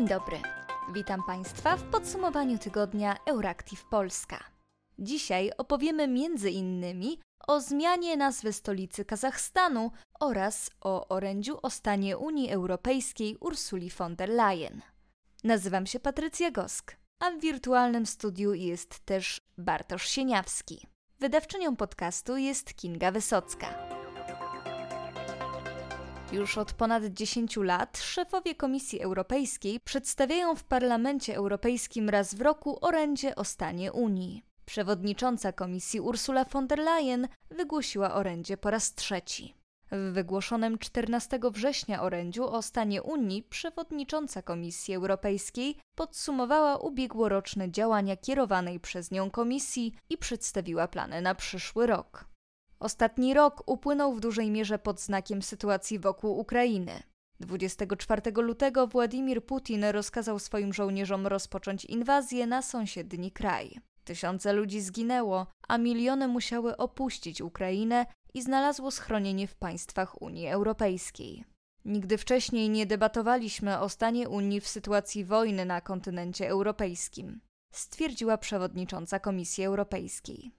Dzień dobry. Witam Państwa w podsumowaniu tygodnia Euractiv Polska. Dzisiaj opowiemy między innymi o zmianie nazwy stolicy Kazachstanu oraz o orędziu o stanie Unii Europejskiej Ursuli von der Leyen. Nazywam się Patrycja Gosk, a w wirtualnym studiu jest też Bartosz Sieniawski. Wydawczynią podcastu jest Kinga Wysocka. Już od ponad 10 lat szefowie Komisji Europejskiej przedstawiają w Parlamencie Europejskim raz w roku orędzie o stanie Unii. Przewodnicząca Komisji Ursula von der Leyen wygłosiła orędzie po raz trzeci. W wygłoszonym 14 września orędziu o stanie Unii przewodnicząca Komisji Europejskiej podsumowała ubiegłoroczne działania kierowanej przez nią komisji i przedstawiła plany na przyszły rok. Ostatni rok upłynął w dużej mierze pod znakiem sytuacji wokół Ukrainy. 24 lutego Władimir Putin rozkazał swoim żołnierzom rozpocząć inwazję na sąsiedni kraj. Tysiące ludzi zginęło, a miliony musiały opuścić Ukrainę i znalazło schronienie w państwach Unii Europejskiej. Nigdy wcześniej nie debatowaliśmy o stanie Unii w sytuacji wojny na kontynencie europejskim, stwierdziła przewodnicząca Komisji Europejskiej.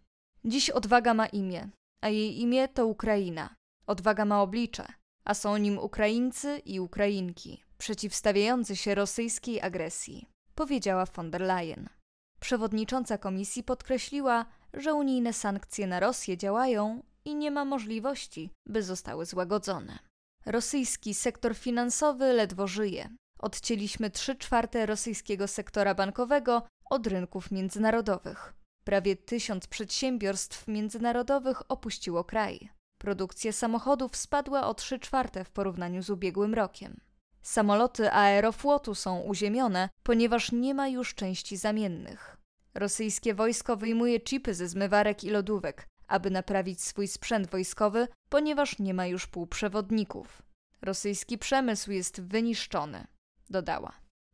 Dziś odwaga ma imię, a jej imię to Ukraina. Odwaga ma oblicze, a są nim Ukraińcy i Ukrainki, przeciwstawiający się rosyjskiej agresji, powiedziała von der Leyen. Przewodnicząca komisji podkreśliła, że unijne sankcje na Rosję działają i nie ma możliwości, by zostały złagodzone. Rosyjski sektor finansowy ledwo żyje. Odcięliśmy 3 czwarte rosyjskiego sektora bankowego od rynków międzynarodowych. Prawie tysiąc przedsiębiorstw międzynarodowych opuściło kraj. Produkcja samochodów spadła o 3 czwarte w porównaniu z ubiegłym rokiem. Samoloty aeroflotu są uziemione, ponieważ nie ma już części zamiennych. Rosyjskie wojsko wyjmuje chipy ze zmywarek i lodówek, aby naprawić swój sprzęt wojskowy, ponieważ nie ma już półprzewodników. Rosyjski przemysł jest wyniszczony, dodała.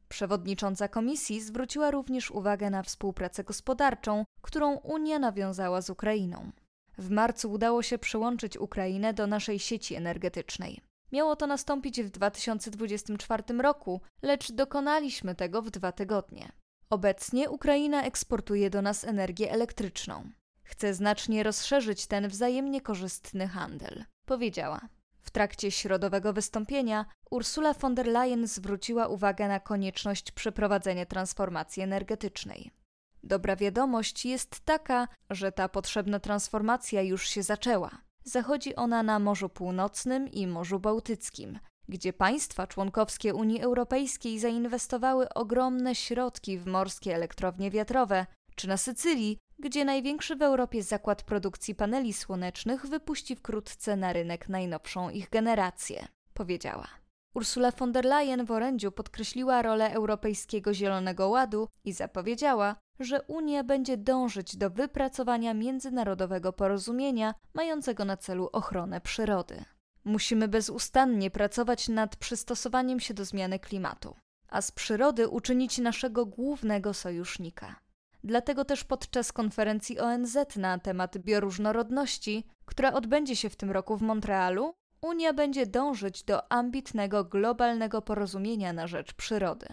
Przewodnicząca komisji zwróciła również uwagę na współpracę gospodarczą, którą Unia nawiązała z Ukrainą. W marcu udało się przyłączyć Ukrainę do naszej sieci energetycznej. Miało to nastąpić w 2024 roku, lecz dokonaliśmy tego w dwa tygodnie. Obecnie Ukraina eksportuje do nas energię elektryczną. Chce znacznie rozszerzyć ten wzajemnie korzystny handel, powiedziała. W trakcie środowego wystąpienia Ursula von der Leyen zwróciła uwagę na konieczność przeprowadzenia transformacji energetycznej. Dobra wiadomość jest taka, że ta potrzebna transformacja już się zaczęła. Zachodzi ona na Morzu Północnym i Morzu Bałtyckim, gdzie państwa członkowskie Unii Europejskiej zainwestowały ogromne środki w morskie elektrownie wiatrowe, czy na Sycylii, gdzie największy w Europie zakład produkcji paneli słonecznych wypuści wkrótce na rynek najnowszą ich generację, powiedziała. Ursula von der Leyen w orędziu podkreśliła rolę Europejskiego Zielonego Ładu i zapowiedziała, że Unia będzie dążyć do wypracowania międzynarodowego porozumienia mającego na celu ochronę przyrody. Musimy bezustannie pracować nad przystosowaniem się do zmiany klimatu, a z przyrody uczynić naszego głównego sojusznika. Dlatego też podczas konferencji ONZ na temat bioróżnorodności, która odbędzie się w tym roku w Montrealu, Unia będzie dążyć do ambitnego globalnego porozumienia na rzecz przyrody.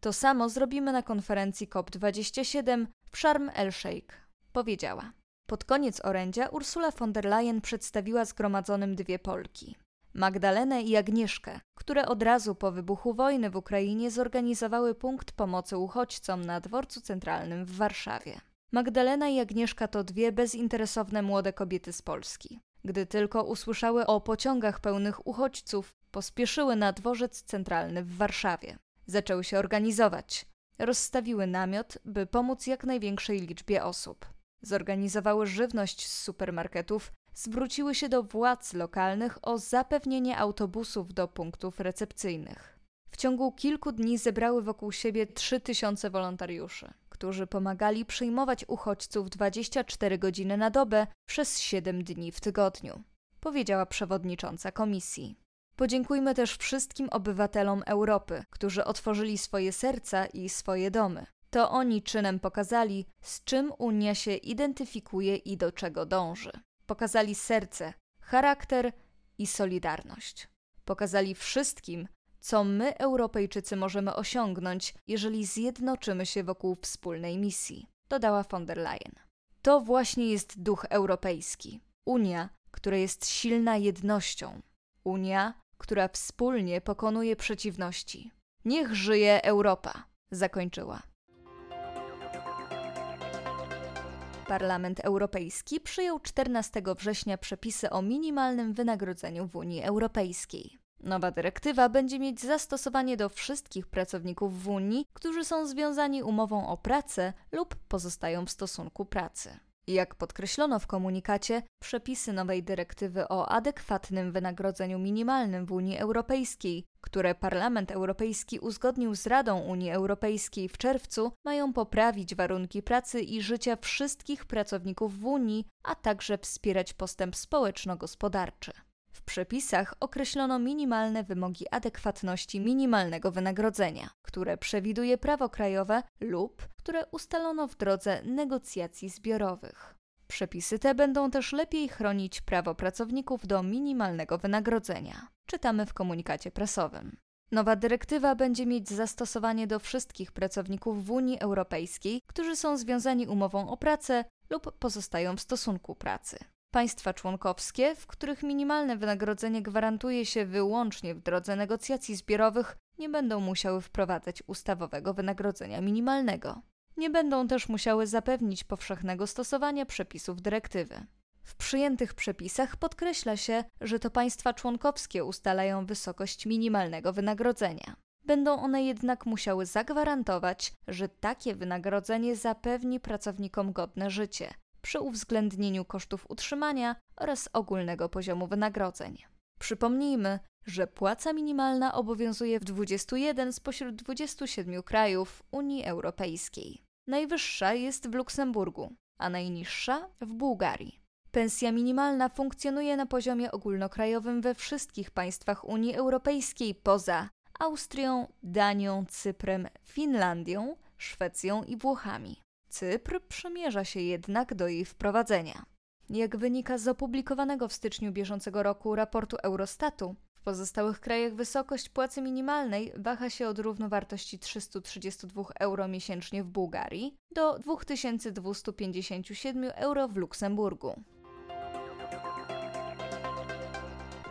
To samo zrobimy na konferencji COP27 w Sharm el-Sheikh, powiedziała. Pod koniec orędzia Ursula von der Leyen przedstawiła zgromadzonym dwie Polki. Magdalenę i Agnieszkę, które od razu po wybuchu wojny w Ukrainie zorganizowały punkt pomocy uchodźcom na dworcu centralnym w Warszawie. Magdalena i Agnieszka to dwie bezinteresowne młode kobiety z Polski. Gdy tylko usłyszały o pociągach pełnych uchodźców, pospieszyły na dworzec centralny w Warszawie. Zaczęły się organizować. Rozstawiły namiot, by pomóc jak największej liczbie osób. Zorganizowały żywność z supermarketów, zwróciły się do władz lokalnych o zapewnienie autobusów do punktów recepcyjnych. W ciągu kilku dni zebrały wokół siebie 3000 wolontariuszy, którzy pomagali przyjmować uchodźców 24 godziny na dobę przez 7 dni w tygodniu, powiedziała przewodnicząca komisji. Podziękujmy też wszystkim obywatelom Europy, którzy otworzyli swoje serca i swoje domy. To oni czynem pokazali, z czym Unia się identyfikuje i do czego dąży. Pokazali serce, charakter i solidarność. Pokazali wszystkim, co my, Europejczycy, możemy osiągnąć, jeżeli zjednoczymy się wokół wspólnej misji, dodała von der Leyen. To właśnie jest duch europejski. Unia, która jest silna jednością. Unia, która wspólnie pokonuje przeciwności. Niech żyje Europa, zakończyła. Parlament Europejski przyjął 14 września przepisy o minimalnym wynagrodzeniu w Unii Europejskiej. Nowa dyrektywa będzie mieć zastosowanie do wszystkich pracowników w Unii, którzy są związani umową o pracę lub pozostają w stosunku pracy. Jak podkreślono w komunikacie, przepisy nowej dyrektywy o adekwatnym wynagrodzeniu minimalnym w Unii Europejskiej, które Parlament Europejski uzgodnił z Radą Unii Europejskiej w czerwcu, mają poprawić warunki pracy i życia wszystkich pracowników w Unii, a także wspierać postęp społeczno-gospodarczy. W przepisach określono minimalne wymogi adekwatności minimalnego wynagrodzenia, które przewiduje prawo krajowe lub które ustalono w drodze negocjacji zbiorowych. Przepisy te będą też lepiej chronić prawo pracowników do minimalnego wynagrodzenia. Czytamy w komunikacie prasowym. Nowa dyrektywa będzie mieć zastosowanie do wszystkich pracowników w Unii Europejskiej, którzy są związani umową o pracę lub pozostają w stosunku pracy. Państwa członkowskie, w których minimalne wynagrodzenie gwarantuje się wyłącznie w drodze negocjacji zbiorowych, nie będą musiały wprowadzać ustawowego wynagrodzenia minimalnego. Nie będą też musiały zapewnić powszechnego stosowania przepisów dyrektywy. W przyjętych przepisach podkreśla się, że to państwa członkowskie ustalają wysokość minimalnego wynagrodzenia. Będą one jednak musiały zagwarantować, że takie wynagrodzenie zapewni pracownikom godne życie, przy uwzględnieniu kosztów utrzymania oraz ogólnego poziomu wynagrodzeń. Przypomnijmy, że płaca minimalna obowiązuje w 21 spośród 27 krajów Unii Europejskiej. Najwyższa jest w Luksemburgu, a najniższa w Bułgarii. Pensja minimalna funkcjonuje na poziomie ogólnokrajowym we wszystkich państwach Unii Europejskiej poza Austrią, Danią, Cyprem, Finlandią, Szwecją i Włochami. Cypr przymierza się jednak do jej wprowadzenia. Jak wynika z opublikowanego w styczniu bieżącego roku raportu Eurostatu, w pozostałych krajach wysokość płacy minimalnej waha się od równowartości 332 euro miesięcznie w Bułgarii do 2257 euro w Luksemburgu.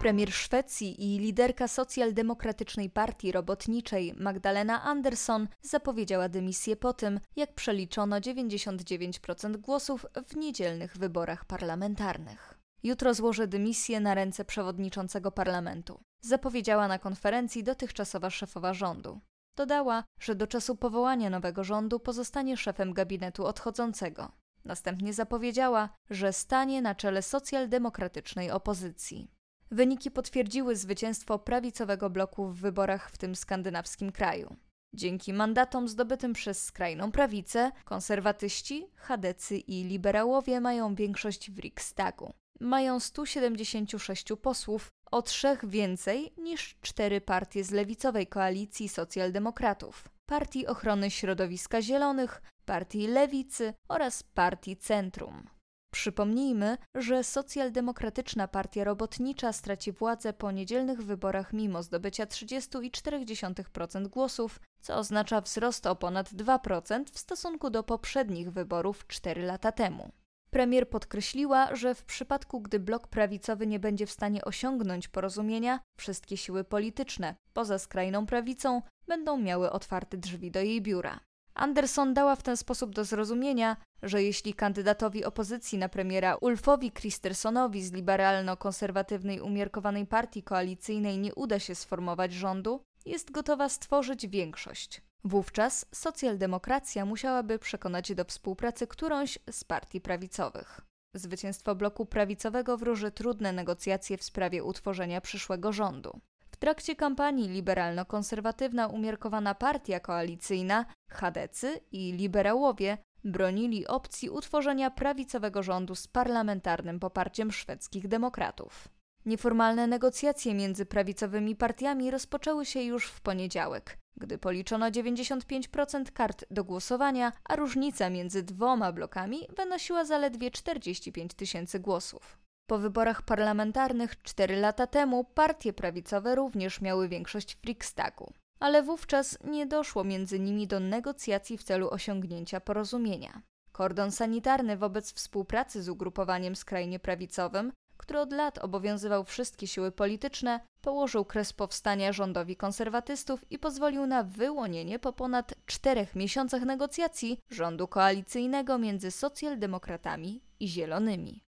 Premier Szwecji i liderka socjaldemokratycznej partii robotniczej Magdalena Andersson zapowiedziała dymisję po tym, jak przeliczono 99% głosów w niedzielnych wyborach parlamentarnych. Jutro złożę dymisję na ręce przewodniczącego parlamentu, zapowiedziała na konferencji dotychczasowa szefowa rządu. Dodała, że do czasu powołania nowego rządu pozostanie szefem gabinetu odchodzącego. Następnie zapowiedziała, że stanie na czele socjaldemokratycznej opozycji. Wyniki potwierdziły zwycięstwo prawicowego bloku w wyborach w tym skandynawskim kraju. Dzięki mandatom zdobytym przez skrajną prawicę, konserwatyści, chadecy i liberałowie mają większość w Riksdagu. Mają 176 posłów, o trzech więcej niż cztery partie z lewicowej koalicji socjaldemokratów, Partii Ochrony Środowiska Zielonych, Partii Lewicy oraz Partii Centrum. Przypomnijmy, że socjaldemokratyczna partia robotnicza straci władzę po niedzielnych wyborach mimo zdobycia 30,4% głosów, co oznacza wzrost o ponad 2% w stosunku do poprzednich wyborów 4 lata temu. Premier podkreśliła, że w przypadku, gdy blok prawicowy nie będzie w stanie osiągnąć porozumienia, wszystkie siły polityczne, poza skrajną prawicą, będą miały otwarte drzwi do jej biura. Anderson dała w ten sposób do zrozumienia, że jeśli kandydatowi opozycji na premiera Ulfowi Kristersonowi z liberalno-konserwatywnej umiarkowanej partii koalicyjnej nie uda się sformować rządu, jest gotowa stworzyć większość. Wówczas socjaldemokracja musiałaby przekonać do współpracy którąś z partii prawicowych. Zwycięstwo bloku prawicowego wróży trudne negocjacje w sprawie utworzenia przyszłego rządu trakcie kampanii liberalno-konserwatywna umiarkowana partia koalicyjna, chadecy i liberałowie bronili opcji utworzenia prawicowego rządu z parlamentarnym poparciem szwedzkich demokratów. Nieformalne negocjacje między prawicowymi partiami rozpoczęły się już w poniedziałek, gdy policzono 95% kart do głosowania, a różnica między dwoma blokami wynosiła zaledwie 45 tysięcy głosów. Po wyborach parlamentarnych cztery lata temu partie prawicowe również miały większość w Riksdagu, ale wówczas nie doszło między nimi do negocjacji w celu osiągnięcia porozumienia. Kordon sanitarny wobec współpracy z ugrupowaniem skrajnie prawicowym, który od lat obowiązywał wszystkie siły polityczne, położył kres powstania rządowi konserwatystów i pozwolił na wyłonienie po ponad czterech miesiącach negocjacji rządu koalicyjnego między socjaldemokratami i zielonymi.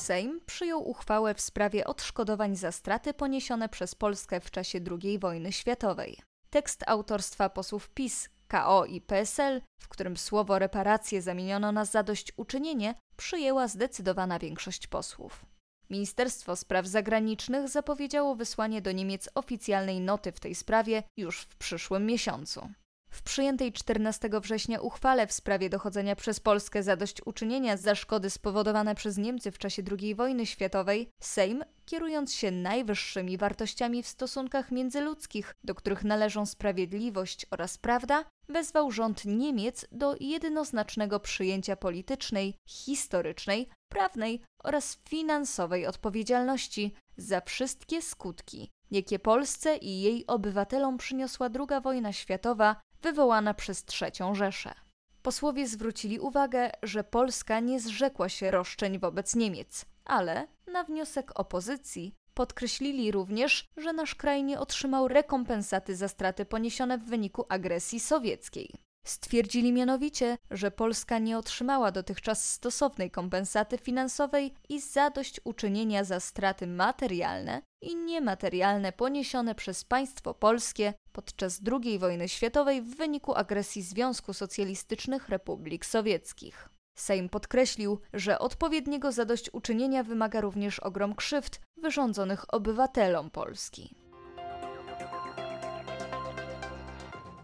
Sejm przyjął uchwałę w sprawie odszkodowań za straty poniesione przez Polskę w czasie II wojny światowej. Tekst autorstwa posłów PiS, KO i PSL, w którym słowo reparacje zamieniono na zadośćuczynienie, przyjęła zdecydowana większość posłów. Ministerstwo Spraw Zagranicznych zapowiedziało wysłanie do Niemiec oficjalnej noty w tej sprawie już w przyszłym miesiącu. W przyjętej 14 września uchwale w sprawie dochodzenia przez Polskę zadośćuczynienia za szkody spowodowane przez Niemcy w czasie II wojny światowej, Sejm, kierując się najwyższymi wartościami w stosunkach międzyludzkich, do których należą sprawiedliwość oraz prawda, wezwał rząd Niemiec do jednoznacznego przyjęcia politycznej, historycznej, prawnej oraz finansowej odpowiedzialności za wszystkie skutki, jakie Polsce i jej obywatelom przyniosła II wojna światowa wywołana przez III Rzeszę. Posłowie zwrócili uwagę, że Polska nie zrzekła się roszczeń wobec Niemiec, ale na wniosek opozycji podkreślili również, że nasz kraj nie otrzymał rekompensaty za straty poniesione w wyniku agresji sowieckiej. Stwierdzili mianowicie, że Polska nie otrzymała dotychczas stosownej kompensaty finansowej i zadośćuczynienia za straty materialne i niematerialne poniesione przez państwo polskie podczas II wojny światowej w wyniku agresji Związku Socjalistycznych Republik Sowieckich. Sejm podkreślił, że odpowiedniego zadośćuczynienia wymaga również ogrom krzywd wyrządzonych obywatelom Polski.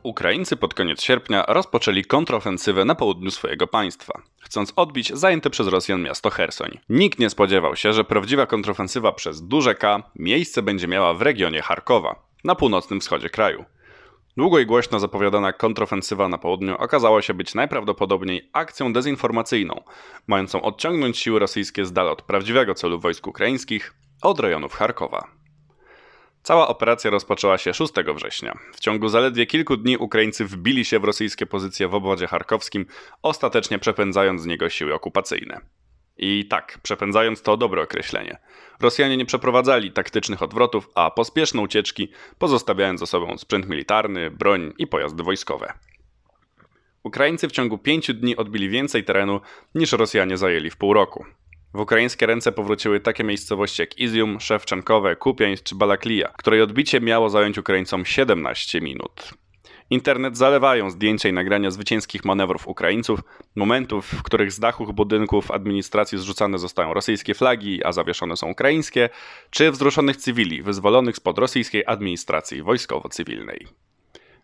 Ukraińcy pod koniec sierpnia rozpoczęli kontrofensywę na południu swojego państwa, chcąc odbić zajęte przez Rosjan miasto Hersoń. Nikt nie spodziewał się, że prawdziwa kontrofensywa przez duże K miejsce będzie miała w regionie Charkowa, na północnym wschodzie kraju. Długo i głośno zapowiadana kontrofensywa na południu okazała się być najprawdopodobniej akcją dezinformacyjną, mającą odciągnąć siły rosyjskie z dala od prawdziwego celu wojsk ukraińskich, od rejonów Charkowa. Cała operacja rozpoczęła się 6 września. W ciągu zaledwie kilku dni Ukraińcy wbili się w rosyjskie pozycje w obwodzie charkowskim, ostatecznie przepędzając z niego siły okupacyjne. I tak, przepędzając to dobre określenie. Rosjanie nie przeprowadzali taktycznych odwrotów, a pospieszne ucieczki, pozostawiając za sobą sprzęt militarny, broń i pojazdy wojskowe. Ukraińcy w ciągu pięciu dni odbili więcej terenu niż Rosjanie zajęli w pół roku. W ukraińskie ręce powróciły takie miejscowości jak Izium, Szewczankowe, Kupiańsk czy Balaklija, której odbicie miało zająć Ukraińcom 17 minut. Internet zalewają zdjęcia i nagrania zwycięskich manewrów Ukraińców, momentów, w których z dachów budynków administracji zrzucane zostają rosyjskie flagi, a zawieszone są ukraińskie, czy wzruszonych cywili wyzwolonych spod rosyjskiej administracji wojskowo-cywilnej.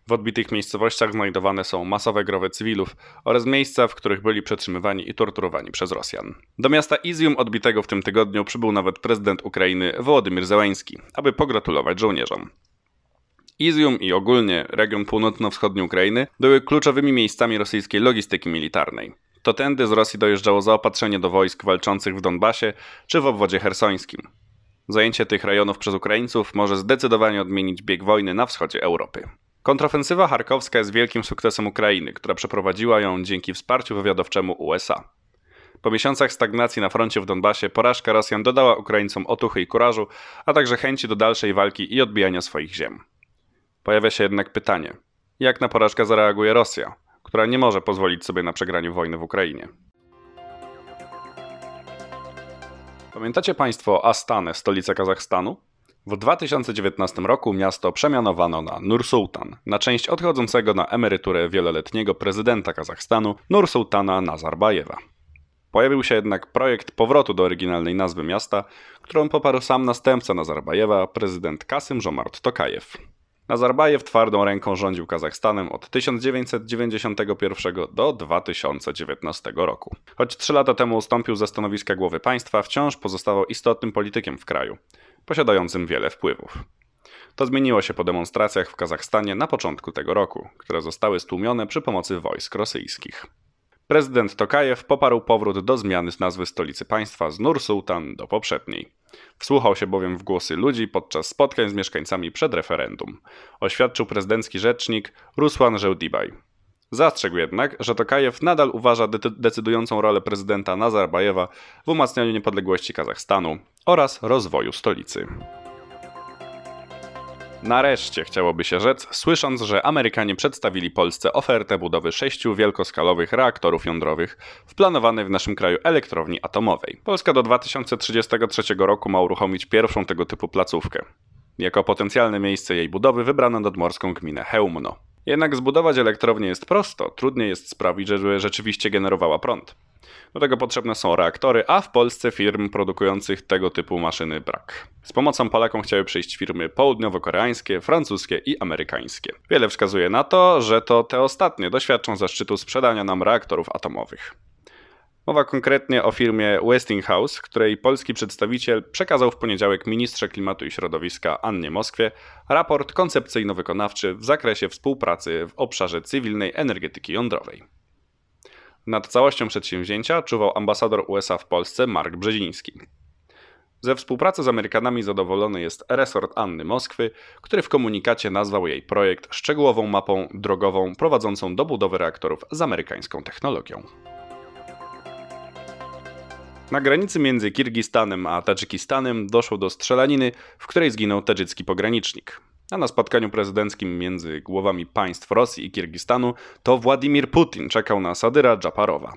W odbitych miejscowościach znajdowane są masowe growy cywilów oraz miejsca, w których byli przetrzymywani i torturowani przez Rosjan. Do miasta Izium odbitego w tym tygodniu przybył nawet prezydent Ukrainy Wołodymyr Zełański, aby pogratulować żołnierzom. Izium i ogólnie region północno-wschodni Ukrainy były kluczowymi miejscami rosyjskiej logistyki militarnej. To tędy z Rosji dojeżdżało zaopatrzenie do wojsk walczących w Donbasie czy w obwodzie hersońskim. Zajęcie tych rejonów przez Ukraińców może zdecydowanie odmienić bieg wojny na wschodzie Europy. Kontrofensywa charkowska jest wielkim sukcesem Ukrainy, która przeprowadziła ją dzięki wsparciu wywiadowczemu USA. Po miesiącach stagnacji na froncie w Donbasie porażka Rosjan dodała Ukraińcom otuchy i kurażu, a także chęci do dalszej walki i odbijania swoich ziem. Pojawia się jednak pytanie: jak na porażkę zareaguje Rosja, która nie może pozwolić sobie na przegranie wojny w Ukrainie? Pamiętacie Państwo Astanę, stolicę Kazachstanu? W 2019 roku miasto przemianowano na Nur-Sultan, na część odchodzącego na emeryturę wieloletniego prezydenta Kazachstanu Nur-Sultana Nazarbajewa. Pojawił się jednak projekt powrotu do oryginalnej nazwy miasta, którą poparł sam następca Nazarbajewa, prezydent Kasym Żomart Tokajew. Nazarbajew twardą ręką rządził Kazachstanem od 1991 do 2019 roku. Choć trzy lata temu ustąpił ze stanowiska głowy państwa, wciąż pozostawał istotnym politykiem w kraju, posiadającym wiele wpływów. To zmieniło się po demonstracjach w Kazachstanie na początku tego roku, które zostały stłumione przy pomocy wojsk rosyjskich. Prezydent Tokajew poparł powrót do zmiany nazwy stolicy państwa z Nur-Sultan do poprzedniej. Wsłuchał się bowiem w głosy ludzi podczas spotkań z mieszkańcami przed referendum, oświadczył prezydencki rzecznik Ruslan Żełdibaj. Zastrzegł jednak, że Tokajew nadal uważa de decydującą rolę prezydenta Nazarbajewa w umacnianiu niepodległości Kazachstanu oraz rozwoju stolicy. Nareszcie chciałoby się rzec, słysząc, że Amerykanie przedstawili Polsce ofertę budowy sześciu wielkoskalowych reaktorów jądrowych w planowanej w naszym kraju elektrowni atomowej. Polska do 2033 roku ma uruchomić pierwszą tego typu placówkę. Jako potencjalne miejsce jej budowy wybrano nadmorską gminę Heumno. Jednak zbudować elektrownię jest prosto, trudniej jest sprawić, żeby rzeczywiście generowała prąd. Do tego potrzebne są reaktory, a w Polsce firm produkujących tego typu maszyny brak. Z pomocą Polakom chciały przyjść firmy południowo-koreańskie, francuskie i amerykańskie. Wiele wskazuje na to, że to te ostatnie doświadczą zaszczytu sprzedania nam reaktorów atomowych. Mowa konkretnie o firmie Westinghouse, której polski przedstawiciel przekazał w poniedziałek ministrze klimatu i środowiska Annie Moskwie raport koncepcyjno-wykonawczy w zakresie współpracy w obszarze cywilnej energetyki jądrowej. Nad całością przedsięwzięcia czuwał ambasador USA w Polsce Mark Brzeziński. Ze współpracy z Amerykanami zadowolony jest resort Anny Moskwy, który w komunikacie nazwał jej projekt szczegółową mapą drogową prowadzącą do budowy reaktorów z amerykańską technologią. Na granicy między Kirgistanem a Tadżykistanem doszło do strzelaniny, w której zginął tadżycki pogranicznik. A na spotkaniu prezydenckim między głowami państw Rosji i Kirgistanu to Władimir Putin czekał na Sadyra Dżaparowa.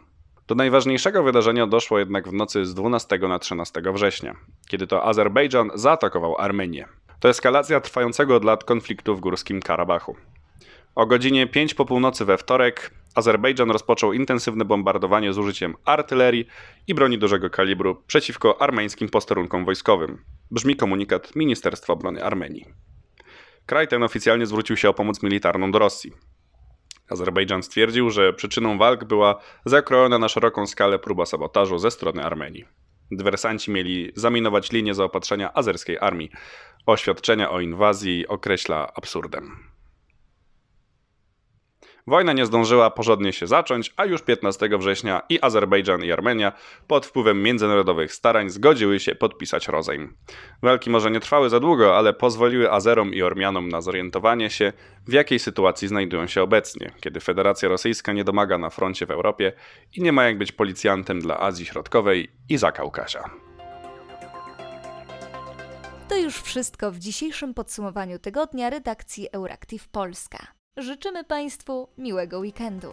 Do najważniejszego wydarzenia doszło jednak w nocy z 12 na 13 września, kiedy to Azerbejdżan zaatakował Armenię. To eskalacja trwającego od lat konfliktu w górskim Karabachu. O godzinie 5 po północy we wtorek Azerbejdżan rozpoczął intensywne bombardowanie z użyciem artylerii i broni dużego kalibru przeciwko armeńskim posterunkom wojskowym. Brzmi komunikat Ministerstwa Obrony Armenii. Kraj ten oficjalnie zwrócił się o pomoc militarną do Rosji. Azerbejdżan stwierdził, że przyczyną walk była zakrojona na szeroką skalę próba sabotażu ze strony Armenii. Dywersanci mieli zaminować linię zaopatrzenia azerskiej armii. Oświadczenia o inwazji określa absurdem. Wojna nie zdążyła porządnie się zacząć, a już 15 września i Azerbejdżan i Armenia pod wpływem międzynarodowych starań zgodziły się podpisać rozejm. Walki może nie trwały za długo, ale pozwoliły Azerom i Ormianom na zorientowanie się, w jakiej sytuacji znajdują się obecnie, kiedy Federacja Rosyjska nie domaga na froncie w Europie i nie ma jak być policjantem dla Azji Środkowej i Zakaukazia. To już wszystko w dzisiejszym podsumowaniu tygodnia redakcji Euractiv Polska. Życzymy Państwu miłego weekendu.